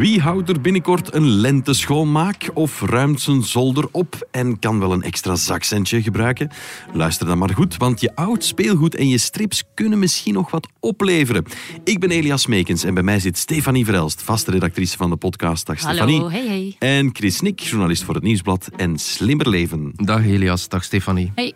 Wie houdt er binnenkort een lenteschoonmaak of ruimt zijn zolder op en kan wel een extra zakcentje gebruiken? Luister dan maar goed, want je oud speelgoed en je strips kunnen misschien nog wat opleveren. Ik ben Elias Meekens en bij mij zit Stefanie Verelst, vaste redactrice van de podcast. Dag Stefanie. Hallo, hey hey. En Chris Nick, journalist voor het Nieuwsblad en Slimmer Leven. Dag Elias, dag Stefanie. Hey.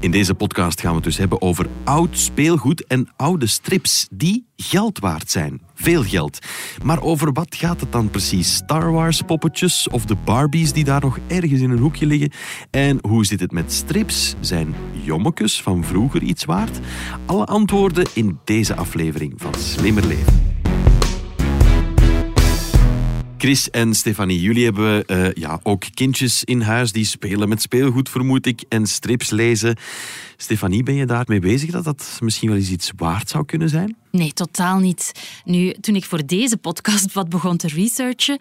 In deze podcast gaan we het dus hebben over oud speelgoed en oude strips die geld waard zijn. Veel geld. Maar over wat gaat het dan precies? Star Wars poppetjes of de Barbies die daar nog ergens in een hoekje liggen? En hoe zit het met strips? Zijn jommekes van vroeger iets waard? Alle antwoorden in deze aflevering van Slimmer Leven. Chris en Stefanie, jullie hebben eh, ja, ook kindjes in huis die spelen met speelgoed, vermoed ik, en strips lezen. Stefanie, ben je daarmee bezig dat dat misschien wel eens iets waard zou kunnen zijn? Nee, totaal niet. Nu, toen ik voor deze podcast wat begon te researchen,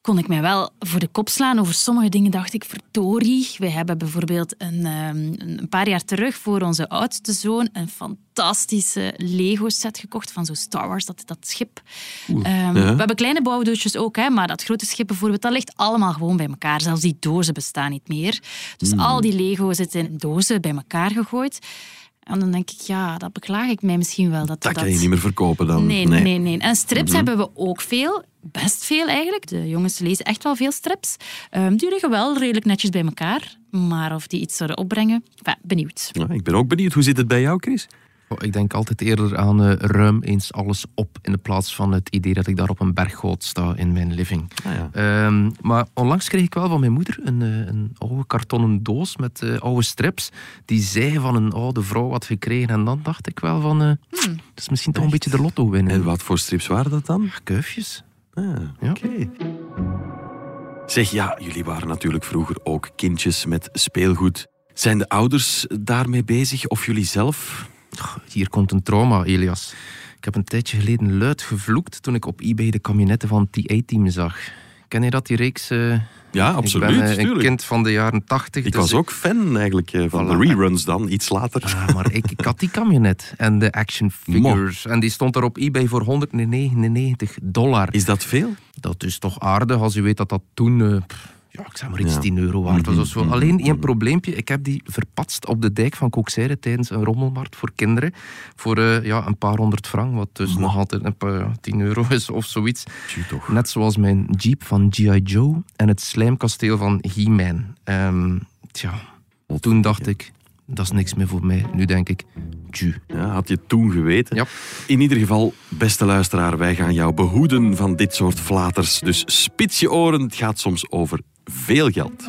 kon ik mij wel voor de kop slaan over sommige dingen. Dacht ik, verdorie. We hebben bijvoorbeeld een, ehm, een paar jaar terug voor onze oudste zoon een fantastische Lego-set gekocht van zo'n Star Wars, dat, dat schip. Ehm, ja. We hebben kleine bouwdoosjes ook, hè, maar dat grote schip bijvoorbeeld, dat ligt allemaal gewoon bij elkaar. Zelfs die dozen bestaan niet meer. Dus al die Lego zit in dozen bij elkaar gegooid. En dan denk ik, ja, dat beklaag ik mij misschien wel. Dat, Dat kan je niet meer verkopen dan. Nee, nee, nee. nee. En strips hebben we ook veel. Best veel eigenlijk. De jongens lezen echt wel veel strips. Ehm, die liggen wel redelijk netjes bij elkaar. Maar of die iets zouden opbrengen, enfin, benieuwd. Ja, ik ben ook benieuwd. Hoe zit het bij jou, Chris? Oh, ik denk altijd eerder aan eh, ruim eens alles op in de plaats van het idee dat ik daar op een berggoot sta in mijn living. Ah, ja. Ehm, maar onlangs kreeg ik wel van mijn moeder een, eh, een oude kartonnen doos met eh, oude strips die zij van een oude vrouw had gekregen. En dan dacht ik wel van, eh dat is misschien toch een beetje de lotto winnen. En wat voor strips waren dat dan? Kuifjes. Ah, Ja. oké. Zeg, ja, jullie waren natuurlijk vroeger ook kindjes met speelgoed. Zijn de ouders daarmee bezig of jullie zelf? Hier komt een trauma, Elias. Ik heb een tijdje geleden luid gevloekt toen ik op eBay de kabinetten van T-A-Team zag. Ken je dat, die reeks? eh? Ja, absoluut. Ik ben eh, een tuurlijk. kind van de jaren tachtig. Ik dus was ook fan eigenlijk eh, van Voilà. de reruns dan, iets later. Ah, maar ik, ik had die camionet en de action figures. En die stond er op eBay voor 199 dollar. Is dat veel? Dat is toch aardig als je weet dat dat toen... ja, ik zeg maar iets Ja. 10 euro waard was of zo. Mhm, Alleen één probleempje. Ik heb die verpatst op de dijk van Kookseire tijdens een rommelmarkt voor kinderen. Voor eh, ja, een paar honderd frank, wat dus nog altijd een paar, ja, 10 euro is of zoiets. Net zoals mijn jeep van G.I. Joe en het slijmkasteel van He-Man. Ehm, tja, toen dacht ik, dat is niks meer voor mij. Nu denk ik, tju. Ja, had je toen geweten? Ja. In ieder geval, beste luisteraar, wij gaan jou behoeden van dit soort flaters. Dus spits je oren, het gaat soms over veel geld.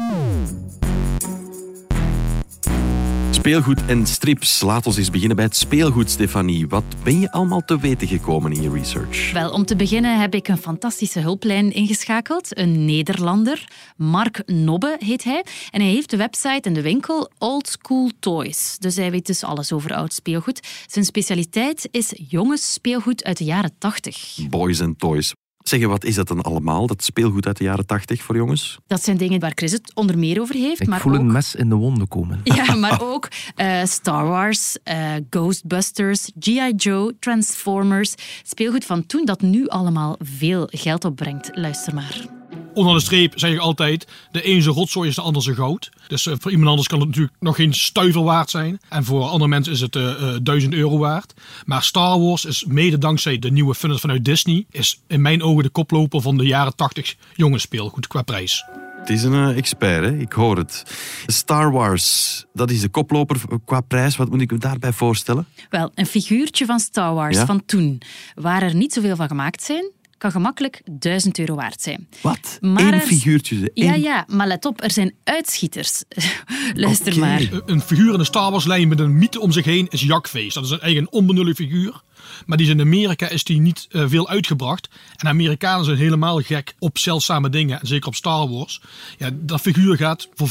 Speelgoed en strips. Laat ons eens beginnen bij het speelgoed, Stefanie. Wat ben je allemaal te weten gekomen in je research? Wel, om te beginnen heb ik een fantastische hulplijn ingeschakeld. Een Nederlander. Mark Nobbe heet hij. En hij heeft de website en de winkel Old School Toys. Dus hij weet dus alles over oud speelgoed. Zijn specialiteit is jongensspeelgoed uit de jaren 80. Boys and toys. Zeg, wat is dat dan allemaal, dat speelgoed uit de jaren tachtig voor jongens? Dat zijn dingen waar Chris het onder meer over heeft. Ik maar voel ook... een mes in de wonden komen. Ja, maar ook eh, Star Wars, eh, Ghostbusters, G.I. Joe, Transformers. Speelgoed van toen dat nu allemaal veel geld opbrengt. Luister maar. Onder de streep zeg ik altijd, de ene zijn rotzooi is de ander zijn goud. Dus eh, voor iemand anders kan het natuurlijk nog geen stuiver waard zijn. En voor andere mensen is het eh, eh, 1000 euro waard. Maar Star Wars is mede dankzij de nieuwe film vanuit Disney... is in mijn ogen de koploper van de jaren 80 jongensspeelgoed qua prijs. Het is een eh, expert, hè? ik hoor het. Star Wars, dat is de koploper qua prijs. Wat moet ik me daarbij voorstellen? Wel, een figuurtje van Star Wars Ja? van toen, waar er niet zoveel van gemaakt zijn, kan gemakkelijk 1000 euro waard zijn. Wat? Maar Eén figuurtje? Ja, één- ja, maar let op, er zijn uitschieters. Luister maar. Een figuur in de Star Wars lijn met een mythe om zich heen is Jakfeest. Dat is een eigen onbenullige figuur. Maar die is in Amerika is die niet eh, veel uitgebracht. En Amerikanen zijn helemaal gek op zeldzame dingen. En zeker op Star Wars. Ja, dat figuur gaat voor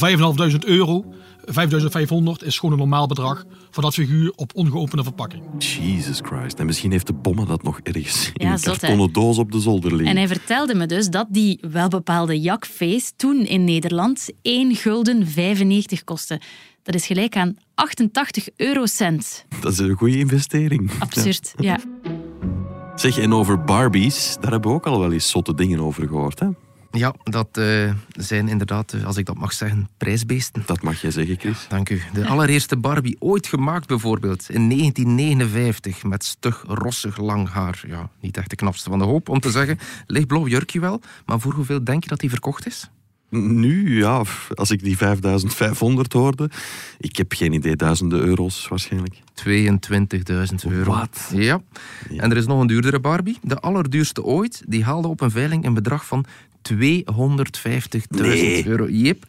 5.500 euro. 5500 is gewoon een normaal bedrag voor dat figuur op ongeopende verpakking. Jesus Christ. En misschien heeft de bommen dat nog ergens in Ja, een zot, kartonnen doos op de zolder liggen. En hij vertelde me dus dat die welbepaalde jakface toen in Nederland 1 gulden 95 kostte. Dat is gelijk aan 88 eurocent. Dat is een goede investering. Absurd, ja. Zeg, en over Barbies, daar hebben we ook al wel eens zotte dingen over gehoord. Hè? Ja, dat eh, zijn inderdaad, eh, als ik dat mag zeggen, prijsbeesten. Dat mag jij zeggen, Chris. Dank u. De allereerste Barbie ooit gemaakt bijvoorbeeld in 1959 met stug rossig lang haar. Ja, niet echt de knapste van de hoop om te zeggen. Lichtblauw jurkje wel, maar voor hoeveel denk je dat die verkocht is? Nu, ja, als ik die 5500 hoorde, ik heb geen idee, duizenden euro's waarschijnlijk. 22.000 euro. Wat? Ja. En er is nog een duurdere Barbie. De allerduurste ooit. Die haalde op een veiling een bedrag van 250.000 Nee. euro. Yep.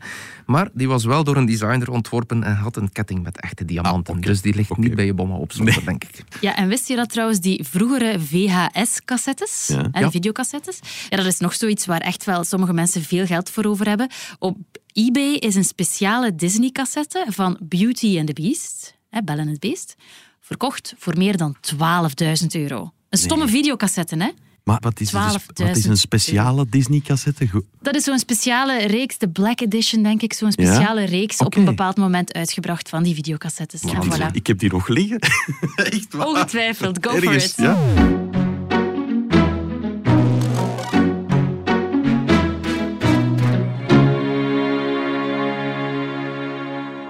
Maar die was wel door een designer ontworpen en had een ketting met echte diamanten. Ah. Dus die ligt niet bij je bommen op zolder, denk ik. Ja, en wist je dat trouwens, die vroegere VHS-cassettes, Ja. Ja. videocassettes, ja, dat is nog zoiets waar echt wel sommige mensen veel geld voor over hebben. Op eBay is een speciale Disney-cassette van Beauty and the Beast, hè, Belle en het Beest, verkocht voor meer dan 12.000 euro. Een stomme videocassette, hè? Maar wat is, het 12.000 wat is een speciale Disney-cassette? Dat is zo'n speciale reeks, de Black Edition, denk ik. Zo'n speciale reeks op een bepaald moment uitgebracht van die videocassettes. Voilà. Ik heb die nog liggen. Echt waar. Ongetwijfeld, go for it. ja.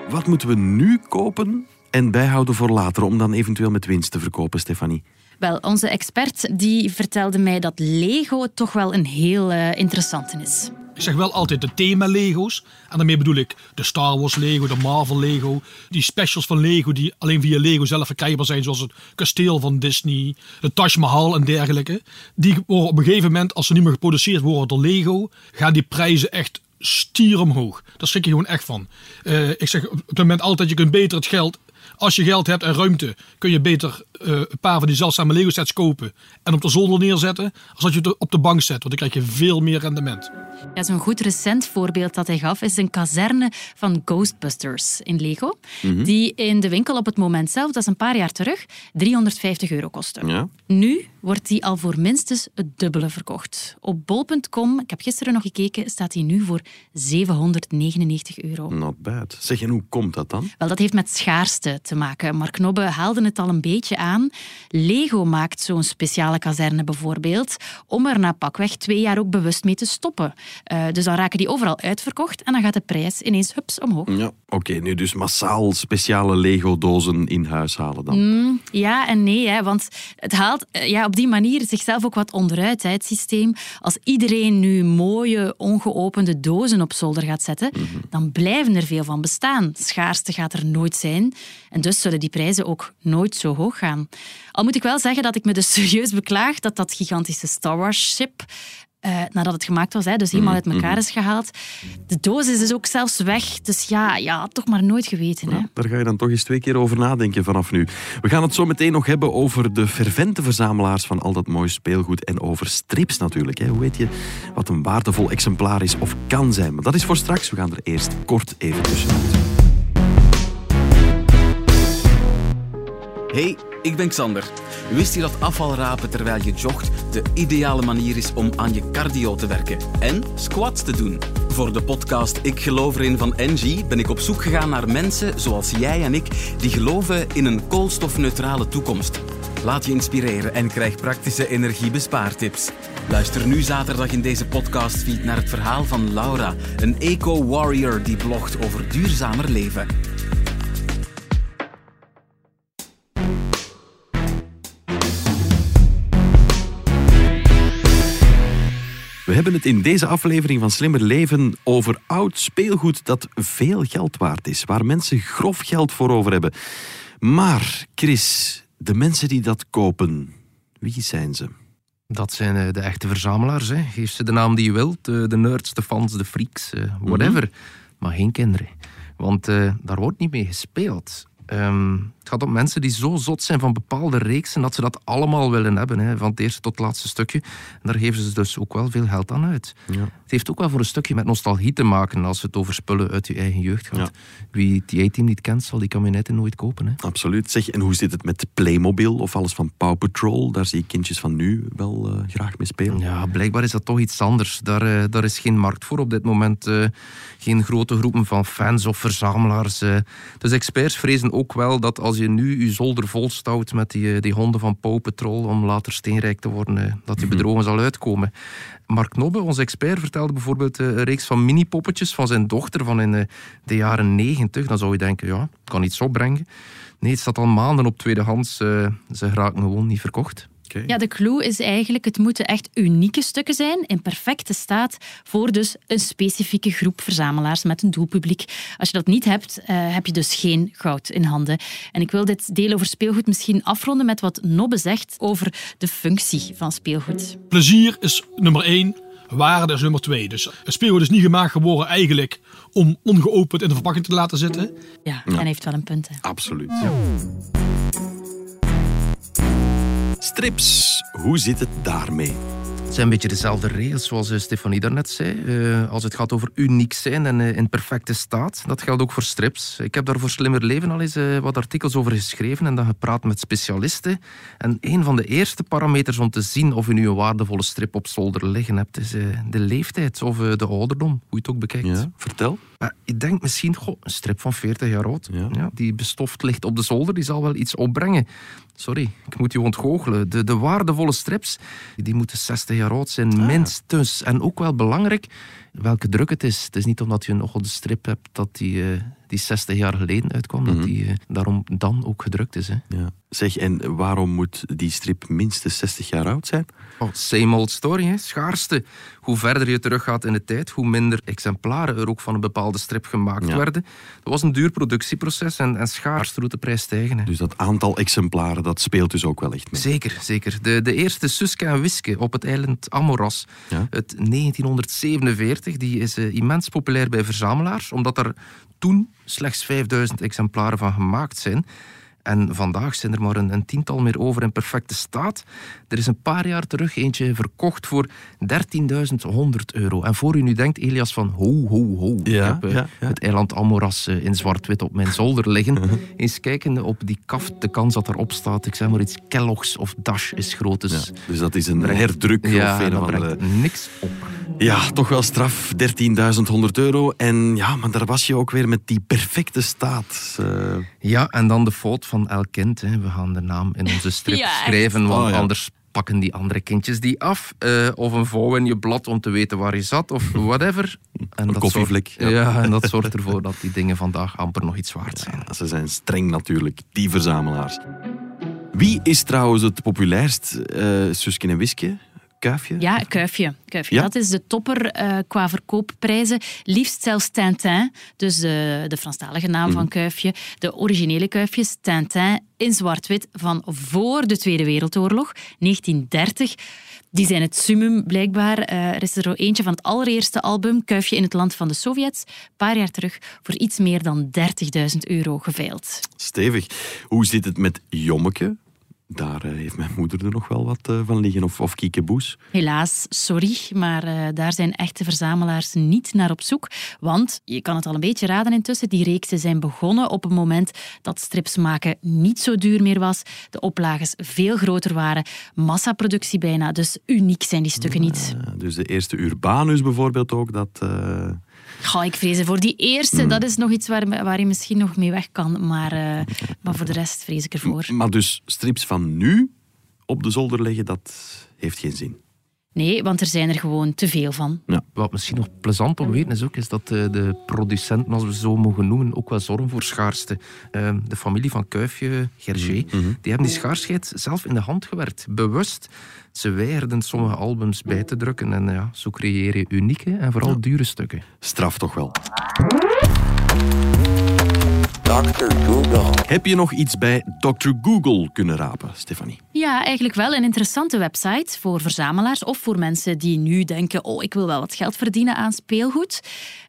Wat moeten we nu kopen en bijhouden voor later om dan eventueel met winst te verkopen, Stefanie? Wel, onze expert die vertelde mij dat Lego toch wel een heel eh, interessante is. Ik zeg wel altijd de thema-Lego's. En daarmee bedoel ik de Star Wars Lego, de Marvel Lego. Die specials van Lego die alleen via Lego zelf verkrijgbaar zijn. Zoals het kasteel van Disney, de Taj Mahal en dergelijke. Die worden op een gegeven moment, als ze niet meer geproduceerd worden door Lego, gaan die prijzen echt stier omhoog. Daar schrik je gewoon echt van. Eh, ik zeg op het moment altijd, je kunt beter het geld... Als je geld hebt en ruimte, kun je beter eh, een paar van die zeldzame Lego sets kopen en op de zolder neerzetten, als dat je het op de bank zet. Want dan krijg je veel meer rendement. Ja, Zo'n goed recent voorbeeld dat hij gaf is een kazerne van Ghostbusters in Lego. Die in de winkel op het moment zelf, dat is een paar jaar terug, 350 euro kostte. Ja. Nu wordt die al voor minstens het dubbele verkocht. Op bol.com, ik heb gisteren nog gekeken, staat die nu voor 799 euro. Not bad. Zeg, en hoe komt dat dan? Wel, dat heeft met schaarste te maken. Mark Nobbe haalde het al een beetje aan. Lego maakt zo'n speciale kazerne bijvoorbeeld, om er na pakweg twee jaar ook bewust mee te stoppen. Eh, dus dan raken die overal uitverkocht en dan gaat de prijs ineens hups omhoog. Ja, oké, nu dus massaal speciale Lego-dozen in huis halen dan. Mm. Ja en nee, hè, want het haalt eh, ja, op die manier zichzelf ook wat onderuit, hè, het systeem. Als iedereen nu mooie, ongeopende dozen op zolder gaat zetten, dan blijven er veel van bestaan. Schaarste gaat er nooit zijn. En dus zullen die prijzen ook nooit zo hoog gaan. Al moet ik wel zeggen dat ik me dus serieus beklaag dat dat gigantische Star Wars-ship eh, nadat het gemaakt was, hè, dus helemaal uit elkaar is gehaald. De doos is dus ook zelfs weg. Dus ja, ja toch maar nooit geweten. Hè. Ja, daar ga je dan toch eens twee keer over nadenken vanaf nu. We gaan het zo meteen nog hebben over de fervente verzamelaars van al dat mooi speelgoed en over strips natuurlijk. Hè. Hoe weet je wat een waardevol exemplaar is of kan zijn? Maar dat is voor straks. We gaan er eerst kort even tussenuit. Hey, ik ben Xander. Wist je dat afvalrapen terwijl je jogt de ideale manier is om aan je cardio te werken en squats te doen? Voor de podcast Ik geloof erin van Engie ben ik op zoek gegaan naar mensen zoals jij en ik die geloven in een koolstofneutrale toekomst. Laat je inspireren en krijg praktische energiebespaartips. Luister nu zaterdag in deze podcastfeed naar het verhaal van Laura, een eco-warrior die blogt over duurzamer leven. Hebben het in deze aflevering van Slimmer Leven over oud speelgoed dat veel geld waard is, waar mensen grof geld voor over hebben. Maar, Chris, de mensen die dat kopen, wie zijn ze? Dat zijn eh, de echte verzamelaars. Hè. Geef ze de naam die je wilt. eh, de nerds, de fans, de freaks, eh, whatever. Maar geen kinderen. Want daar wordt niet mee gespeeld. Ehm, het gaat om mensen die zo zot zijn van bepaalde reeksen dat ze dat allemaal willen hebben. Hè, van het eerste tot het laatste stukje. En daar geven ze dus ook wel veel geld aan uit. Ja. Het heeft ook wel voor een stukje met nostalgie te maken als het over spullen uit je eigen jeugd gaat. Wie die A-team niet kent, zal die kabinetten nooit kopen. Hè. Absoluut. Zeg, en hoe zit het met Playmobil of alles van Paw Patrol? Daar zie ik kindjes van nu wel eh, graag mee spelen. Ja, blijkbaar is dat toch iets anders. Daar, eh, daar is geen markt voor op dit moment. eh, geen grote groepen van fans of verzamelaars. Dus experts vrezen ook wel dat als je nu je zolder volstout met die, eh, die honden van Paw Patrol om later steenrijk te worden, eh, dat die bedrogen zal uitkomen. Mark Nobbe, onze expert, vertelde bijvoorbeeld eh, een reeks van mini-poppetjes van zijn dochter van in de jaren negentig. Dan zou je denken, ja, kan iets opbrengen. Nee, het staat al maanden op tweedehands. eh, ze raken gewoon niet verkocht. Ja, de clue is eigenlijk, het moeten echt unieke stukken zijn, in perfecte staat, voor dus een specifieke groep verzamelaars met een doelpubliek. Als je dat niet hebt, eh, heb je dus geen goud in handen. En ik wil dit deel over speelgoed misschien afronden met wat Nobbe zegt over de functie van speelgoed. Plezier is nummer één, waarde is nummer twee. Dus een speelgoed is niet gemaakt geworden eigenlijk om ongeopend in de verpakking te laten zitten. Ja, en hij heeft wel een punt. Hè. Absoluut. Strips, hoe zit het daarmee? Het zijn een beetje dezelfde regels zoals eh, Stefanie daarnet zei. Eh, als het gaat over uniek zijn en eh, in perfecte staat. Dat geldt ook voor strips. Ik heb daar voor Slimmer Leven al eens wat artikels over geschreven en dan gepraat met specialisten. En een van de eerste parameters om te zien of je nu een waardevolle strip op zolder liggen hebt, is de leeftijd of de ouderdom, hoe je het ook bekijkt. Ja, vertel. Maar ik denk misschien, goh, een strip van 40 jaar oud, Ja. ja. die bestoft ligt op de zolder, die zal wel iets opbrengen. Sorry, ik moet je ontgoochelen. De, de waardevolle strips, die moeten 60 jaar oud zijn, minstens. En ook wel belangrijk, welke druk het is. Het is niet omdat je een strip hebt dat die, eh, die 60 jaar geleden uitkwam, dat die eh, daarom dan ook gedrukt is. Hè. Ja. Zeg, en waarom moet die strip minstens 60 jaar oud zijn? Oh, same old story, hè. schaarste. Hoe verder je teruggaat in de tijd, hoe minder exemplaren er ook van een bepaalde strip gemaakt Ja. werden. Dat was een duur productieproces en, en schaarste doet de prijs stijgen. Hè. Dus dat aantal exemplaren, dat speelt dus ook wel echt mee. Zeker, zeker. De, de eerste Suske en Wiske op het eiland Amoras Ja. uit 1947, die is eh, immens populair bij verzamelaars, omdat er toen slechts 5000 exemplaren van gemaakt zijn. En vandaag zijn er maar een, een tiental meer over in perfecte staat. Er is een paar jaar terug eentje verkocht voor 13.100 euro. En voor u nu denkt, Elias, van ho, ho, ho. Ja, ik heb eh, ja, ja. het eiland Amoras eh, in zwart-wit op mijn zolder liggen. Eens kijken op die kaft, de kans dat erop staat, ik zeg maar iets, Kellogg's of Dash is groot. Dus dus dat is een herdruk of een of andere... niks op. Ja, toch wel straf. 13.100 euro. En ja, maar daar was je ook weer met die perfecte staat. Eh, Ja, en dan de fout van elk kind. Hè. We gaan de naam in onze strip Ja, schrijven, want Oh, ja. anders pakken die andere kindjes die af. Eh, of een vouw in je blad om te weten waar je zat, of whatever. En dat koffievlek, Zorgt, ja. ja. en dat zorgt ervoor dat die dingen vandaag amper nog iets waard zijn. ja, ze zijn streng natuurlijk, die verzamelaars. Wie is trouwens het populairst? eh Suskin en Wiske? Kuifje? Ja, Kuifje. Kuifje. Ja? Dat is de topper eh, qua verkoopprijzen. Liefst zelfs Tintin, dus de, de Franstalige naam Mhm. van Kuifje. De originele Kuifjes, Tintin, in zwart-wit van voor de Tweede Wereldoorlog, 1930. Die zijn het summum, blijkbaar. Eh, er is er eentje van het allereerste album, Kuifje in het land van de Sovjets, een paar jaar terug, voor iets meer dan 30.000 euro geveild. Stevig. Hoe zit het met Jommeke? Daar eh, heeft mijn moeder er nog wel wat eh, van liggen. Of, of Kiekeboes. Helaas, sorry, maar eh, daar zijn echte verzamelaars niet naar op zoek. Want, je kan het al een beetje raden intussen, die reeksen zijn begonnen op een moment dat strips maken niet zo duur meer was, de oplages veel groter waren, massaproductie bijna, dus uniek zijn die stukken niet. Dus de eerste Urbanus bijvoorbeeld ook. Dat, Goh, ik vrees voor die eerste, dat is nog iets waar, waar je misschien nog mee weg kan, maar, eh, maar voor de rest vrees ik ervoor. Maar dus strips van nu op de zolder leggen, dat heeft geen zin. Nee, want er zijn er gewoon te veel van. Wat misschien nog plezant om te weten is ook, is dat eh, de producenten, als we zo mogen noemen, ook wel zorgen voor schaarste. Eh, de familie van Kuifje, Gergé, die hebben die schaarsheid zelf in de hand gewerkt. Bewust. Ze weigerden sommige albums bij te drukken en ja, zo creëer je unieke en vooral dure stukken. Straf toch wel. Dr. Google. Heb je nog iets bij Dr. Google kunnen rapen, Stefanie? Ja, eigenlijk wel een interessante website voor verzamelaars of voor mensen die nu denken: oh, ik wil wel wat geld verdienen aan speelgoed.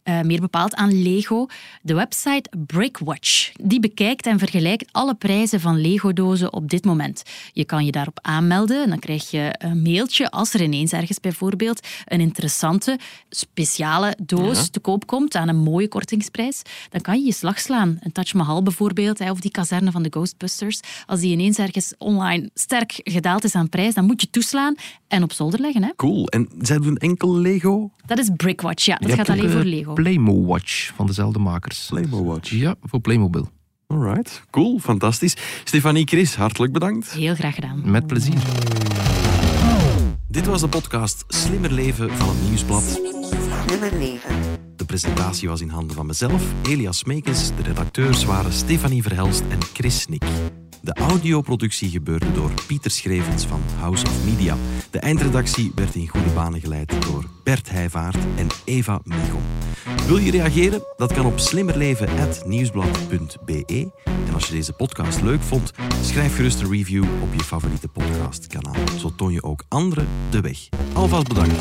Eh, meer bepaald aan Lego. De website Brickwatch. Die bekijkt en vergelijkt alle prijzen van Lego-dozen op dit moment. Je kan je daarop aanmelden en dan krijg je een mailtje als er ineens ergens bijvoorbeeld een interessante, speciale doos te koop komt aan een mooie kortingsprijs. Dan kan je je slag slaan. Een Taj Mahal bijvoorbeeld, of die kazerne van de Ghostbusters. Als die ineens ergens online sterk gedaald is aan prijs, dan moet je toeslaan en op zolder leggen. Hè? Cool. En zij doen enkel Lego? Dat is Brickwatch, ja. Dat Je gaat alleen voor eh, Lego. Playmo Watch van dezelfde makers. Playmo Watch. Ja, voor Playmobil. Alright. Cool. Fantastisch. Stefanie Chris, hartelijk bedankt. Heel graag gedaan. Met plezier. Dit was de podcast Slimmer Leven van het Nieuwsblad. Slimmer leven. De presentatie was in handen van mezelf, Elias Meekens. De redacteurs waren Stefanie Verhelst en Chris Nick. De audioproductie gebeurde door Pieter Schrevens van House of Media. De eindredactie werd in goede banen geleid door Bert Heijvaart en Eva Michel. Wil je reageren? Dat kan op slimmerleven.nieuwsblad.be. En als je deze podcast leuk vond, schrijf gerust een review op je favoriete podcastkanaal. Zo toon je ook anderen de weg. Alvast bedankt.